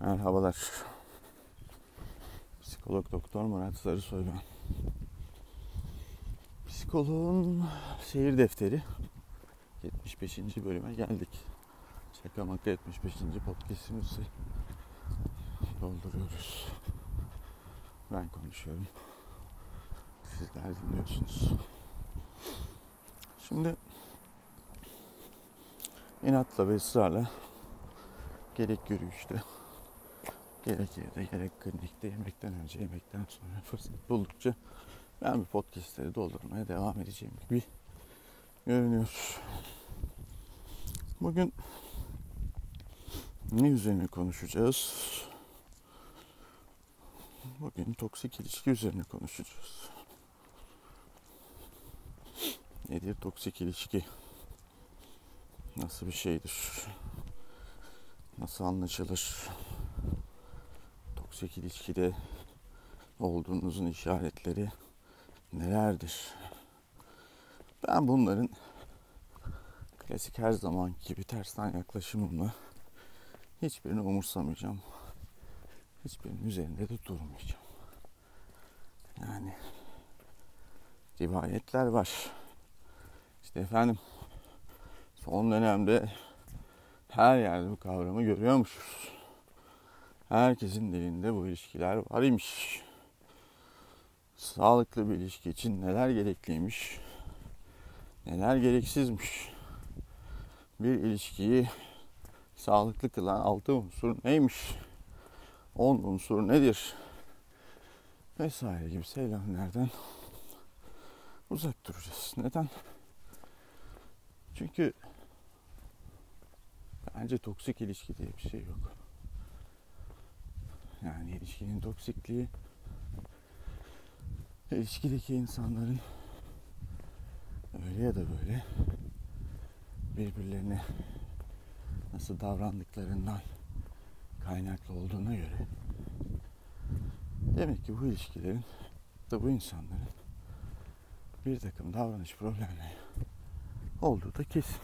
Merhabalar. Psikolog Doktor Murat Sarısoy ben. Psikoloğun seyir defteri 75. bölüme geldik. Şaka maka 75. podcastimizi dolduruyoruz. Ben konuşuyorum. Sizler dinliyorsunuz. Şimdi inatla ve ısrarla gerek yürüyüşte gerek evde gerek klinikte yemekten önce yemekten sonra fırsat buldukça ben bu podcastleri doldurmaya devam edeceğim gibi görünüyor. Bugün ne üzerine konuşacağız? Bugün toksik ilişki üzerine konuşacağız. Nedir toksik ilişki? Nasıl bir şeydir? Nasıl anlaşılır? Toksik ilişkide olduğunuzun işaretleri nelerdir? Ben bunların klasik her zaman gibi tersten yaklaşımımla hiçbirini umursamayacağım. Hiçbirinin üzerinde de durmayacağım. Yani rivayetler var. İşte efendim son dönemde her yerde bu kavramı görüyormuşuz. Herkesin dilinde bu ilişkiler var imiş. Sağlıklı bir ilişki için neler gerekliymiş, neler gereksizmiş. Bir ilişkiyi sağlıklı kılan altı unsur neymiş? On unsur nedir? Vesaire gibi söylemlerden uzak duracağız. Neden? Çünkü bence toksik ilişki diye bir şey yok. Yani ilişkinin toksikliği ilişkideki insanların öyle ya da böyle birbirlerine nasıl davrandıklarından kaynaklı olduğuna göre demek ki bu ilişkilerin da bu insanların bir takım davranış problemleri olduğu da kesin.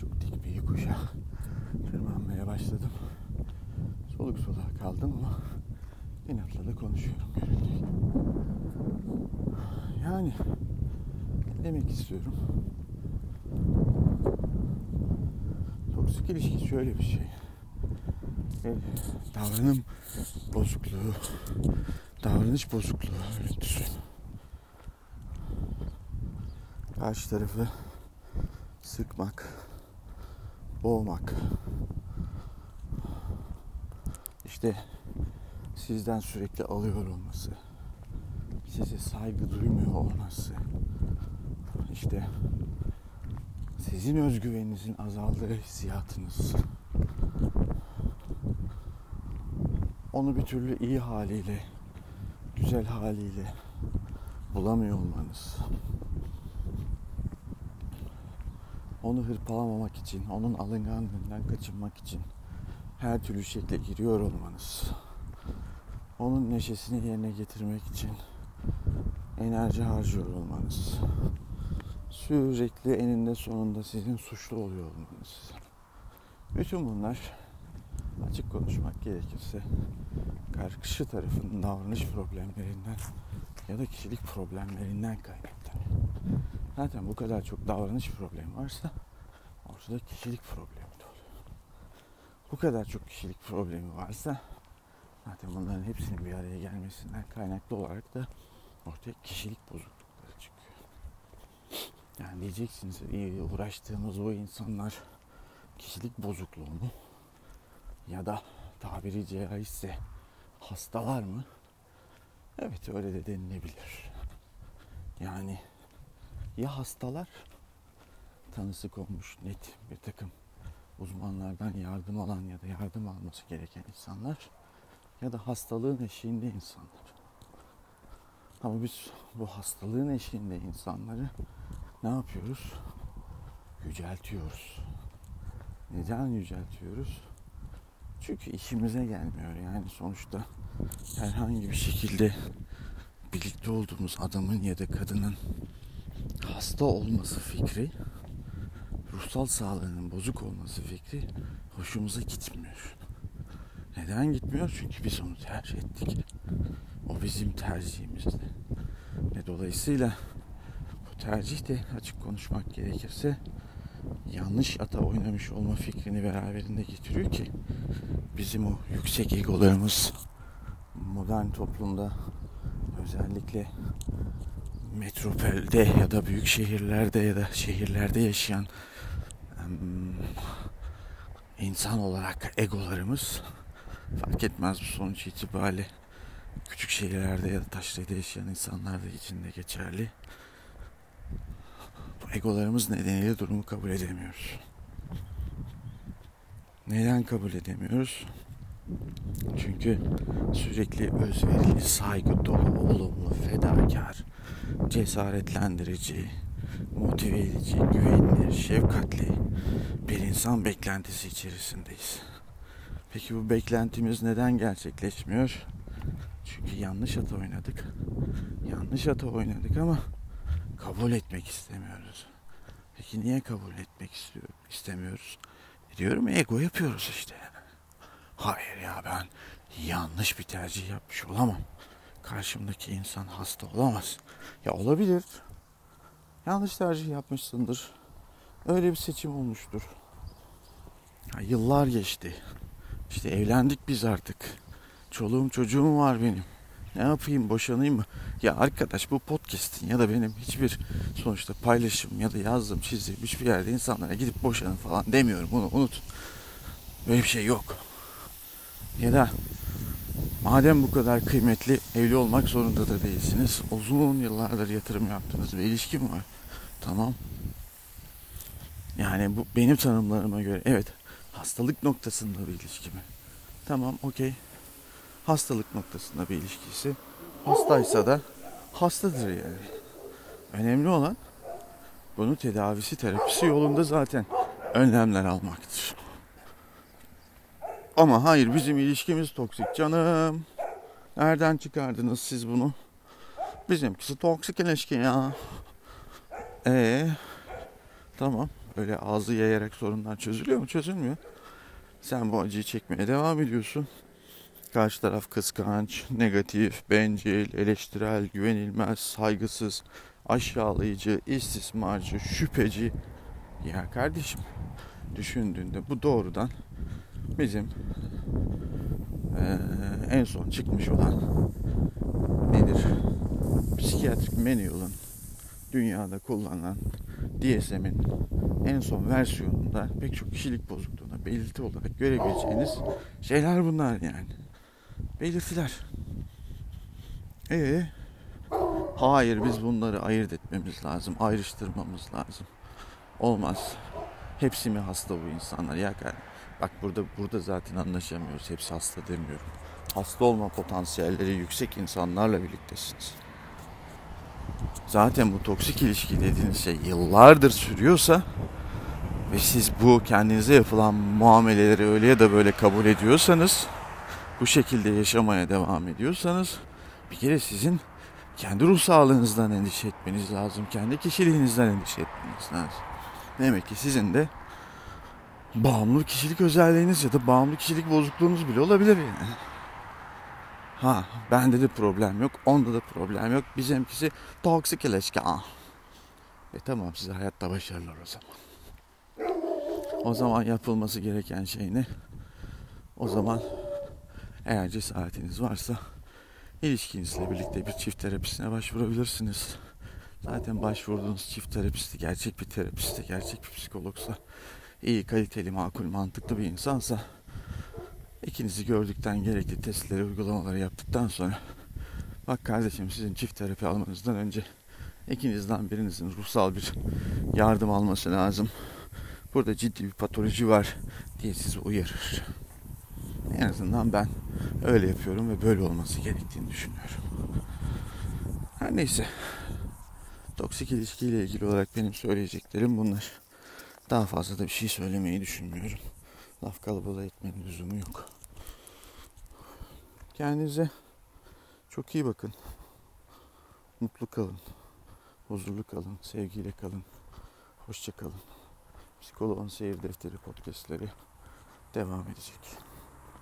Çok dik bir yokuşa başladım. Soluk soluğa kaldım ama inatla da konuşuyorum gibi. Yani demek istiyorum. Toksik ilişki şöyle bir şey. E, davranım bozukluğu, davranış bozukluğu örüntüsü. Karşı tarafı sıkmak, boğmak. İşte sizden sürekli alıyor olması, size saygı duymuyor olması, işte sizin özgüveninizin azaldığı hissiyatınız, onu bir türlü iyi haliyle, güzel haliyle bulamıyor olmanız, onu hırpalamamak için, onun alınganlığından kaçınmak için her türlü şekle giriyor olmanız, onun neşesini yerine getirmek için enerji harcıyor olmanız, sürekli eninde sonunda sizin suçlu oluyor olmanız. Bütün bunlar açık konuşmak gerekirse karşı tarafın davranış problemlerinden ya da kişilik problemlerinden kaynaklanıyor. Zaten bu kadar çok davranış problemi varsa ortada kişilik problemi. Bu kadar çok kişilik problemi varsa zaten bunların hepsinin bir araya gelmesinden kaynaklı olarak da ortaya kişilik bozuklukları çıkıyor. Yani diyeceksiniz iyi uğraştığımız o insanlar kişilik bozukluğu mu? Ya da tabiri caizse hastalar mı? Evet öyle de denilebilir. Yani ya hastalar tanısı konmuş net bir takım uzmanlardan yardım alan ya da yardım alması gereken insanlar ya da hastalığın eşiğinde insanlar. Ama biz bu hastalığın eşiğinde insanları ne yapıyoruz? Yüceltiyoruz. Neden yüceltiyoruz? Çünkü işimize gelmiyor. Yani sonuçta herhangi bir şekilde birlikte olduğumuz adamın ya da kadının hasta olması fikri ruhsal sağlığının bozuk olması fikri hoşumuza gitmiyor. Neden gitmiyor? Çünkü biz onu tercih ettik. O bizim tercihimizdi. Ve dolayısıyla bu tercih de açık konuşmak gerekirse yanlış ata oynamış olma fikrini beraberinde getiriyor ki bizim o yüksek egolarımız modern toplumda özellikle metropolde ya da büyük şehirlerde ya da şehirlerde yaşayan insan olarak egolarımız fark etmez bu sonuç itibariyle küçük şehirlerde ya da taşrada yaşayan insanlar da için de geçerli. Bu egolarımız nedeniyle durumu kabul edemiyoruz. Neden kabul edemiyoruz? Çünkü sürekli özverili, saygı dolu, olumlu, fedakar, cesaretlendirici, motive edici, güvenilir, şefkatli bir insan beklentisi içerisindeyiz. Peki bu beklentimiz neden gerçekleşmiyor? Çünkü yanlış ata oynadık. Yanlış ata oynadık ama kabul etmek istemiyoruz. Peki niye kabul etmek istiyor, istemiyoruz? Diyorum ego yapıyoruz işte. Hayır ya ben yanlış bir tercih yapmış olamam. Karşımdaki insan hasta olamaz. Ya olabilir. Yanlış tercih yapmışsındır. Öyle bir seçim olmuştur. Ya yıllar geçti. İşte evlendik biz artık. Çoluğum çocuğum var benim. Ne yapayım boşanayım mı? Ya arkadaş bu podcast'in ya da benim hiçbir sonuçta paylaşım ya da yazdığım çizdiğim hiçbir yerde insanlara gidip boşanın falan demiyorum. Bunu unutun. Böyle bir şey yok. Ya da madem bu kadar kıymetli evli olmak zorunda da değilsiniz. Uzun yıllardır yatırım yaptığınız bir ilişki mi var? Tamam. Yani bu benim tanımlarıma göre evet hastalık noktasında bir ilişki mi? Tamam okey. Hastalık noktasında bir ilişkisi. Hastaysa da hastadır yani. Önemli olan bunu tedavisi terapisi yolunda zaten önlemler almaktır. Ama hayır bizim ilişkimiz toksik canım. Nereden çıkardınız siz bunu? Bizimkisi toksik ilişki ya. Ee, tamam. Öyle ağzı yayarak sorunlar çözülüyor mu? Çözülmüyor. Sen bu acıyı çekmeye devam ediyorsun. Karşı taraf kıskanç, negatif, bencil, eleştirel, güvenilmez, saygısız, aşağılayıcı, istismarcı, şüpheci. Ya kardeşim düşündüğünde bu doğrudan bizim ee, en son çıkmış olan nedir? Psikiyatrik manual'ın dünyada kullanılan DSM'in en son versiyonunda pek çok kişilik bozukluğuna belirti olarak görebileceğiniz şeyler bunlar yani. Belirtiler. Ee, hayır biz bunları ayırt etmemiz lazım, ayrıştırmamız lazım. Olmaz. Hepsi mi hasta bu insanlar? Ya bak burada burada zaten anlaşamıyoruz. Hepsi hasta demiyorum. Hasta olma potansiyelleri yüksek insanlarla birliktesiniz zaten bu toksik ilişki dediğiniz şey yıllardır sürüyorsa ve siz bu kendinize yapılan muameleleri öyle ya da böyle kabul ediyorsanız bu şekilde yaşamaya devam ediyorsanız bir kere sizin kendi ruh sağlığınızdan endişe etmeniz lazım. Kendi kişiliğinizden endişe etmeniz lazım. Demek ki sizin de bağımlı kişilik özelliğiniz ya da bağımlı kişilik bozukluğunuz bile olabilir yani. Ha bende de problem yok. Onda da problem yok. Bizimkisi toksik ilişki. Ah. E tamam size hayatta başarılar o zaman. O zaman yapılması gereken şey ne? O zaman eğer cesaretiniz varsa ilişkinizle birlikte bir çift terapisine başvurabilirsiniz. Zaten başvurduğunuz çift terapisti gerçek bir terapisti, gerçek bir psikologsa, iyi, kaliteli, makul, mantıklı bir insansa İkinizi gördükten gerekli testleri, uygulamaları yaptıktan sonra bak kardeşim sizin çift terapi almanızdan önce ikinizden birinizin ruhsal bir yardım alması lazım. Burada ciddi bir patoloji var diye sizi uyarır. En azından ben öyle yapıyorum ve böyle olması gerektiğini düşünüyorum. Her neyse. Toksik ilişkiyle ilgili olarak benim söyleyeceklerim bunlar. Daha fazla da bir şey söylemeyi düşünmüyorum. Laf kalabalığı etmenin lüzumu yok. Kendinize çok iyi bakın. Mutlu kalın. Huzurlu kalın. Sevgiyle kalın. Hoşça kalın. Psikoloğun Seyir Defteri podcastleri devam edecek.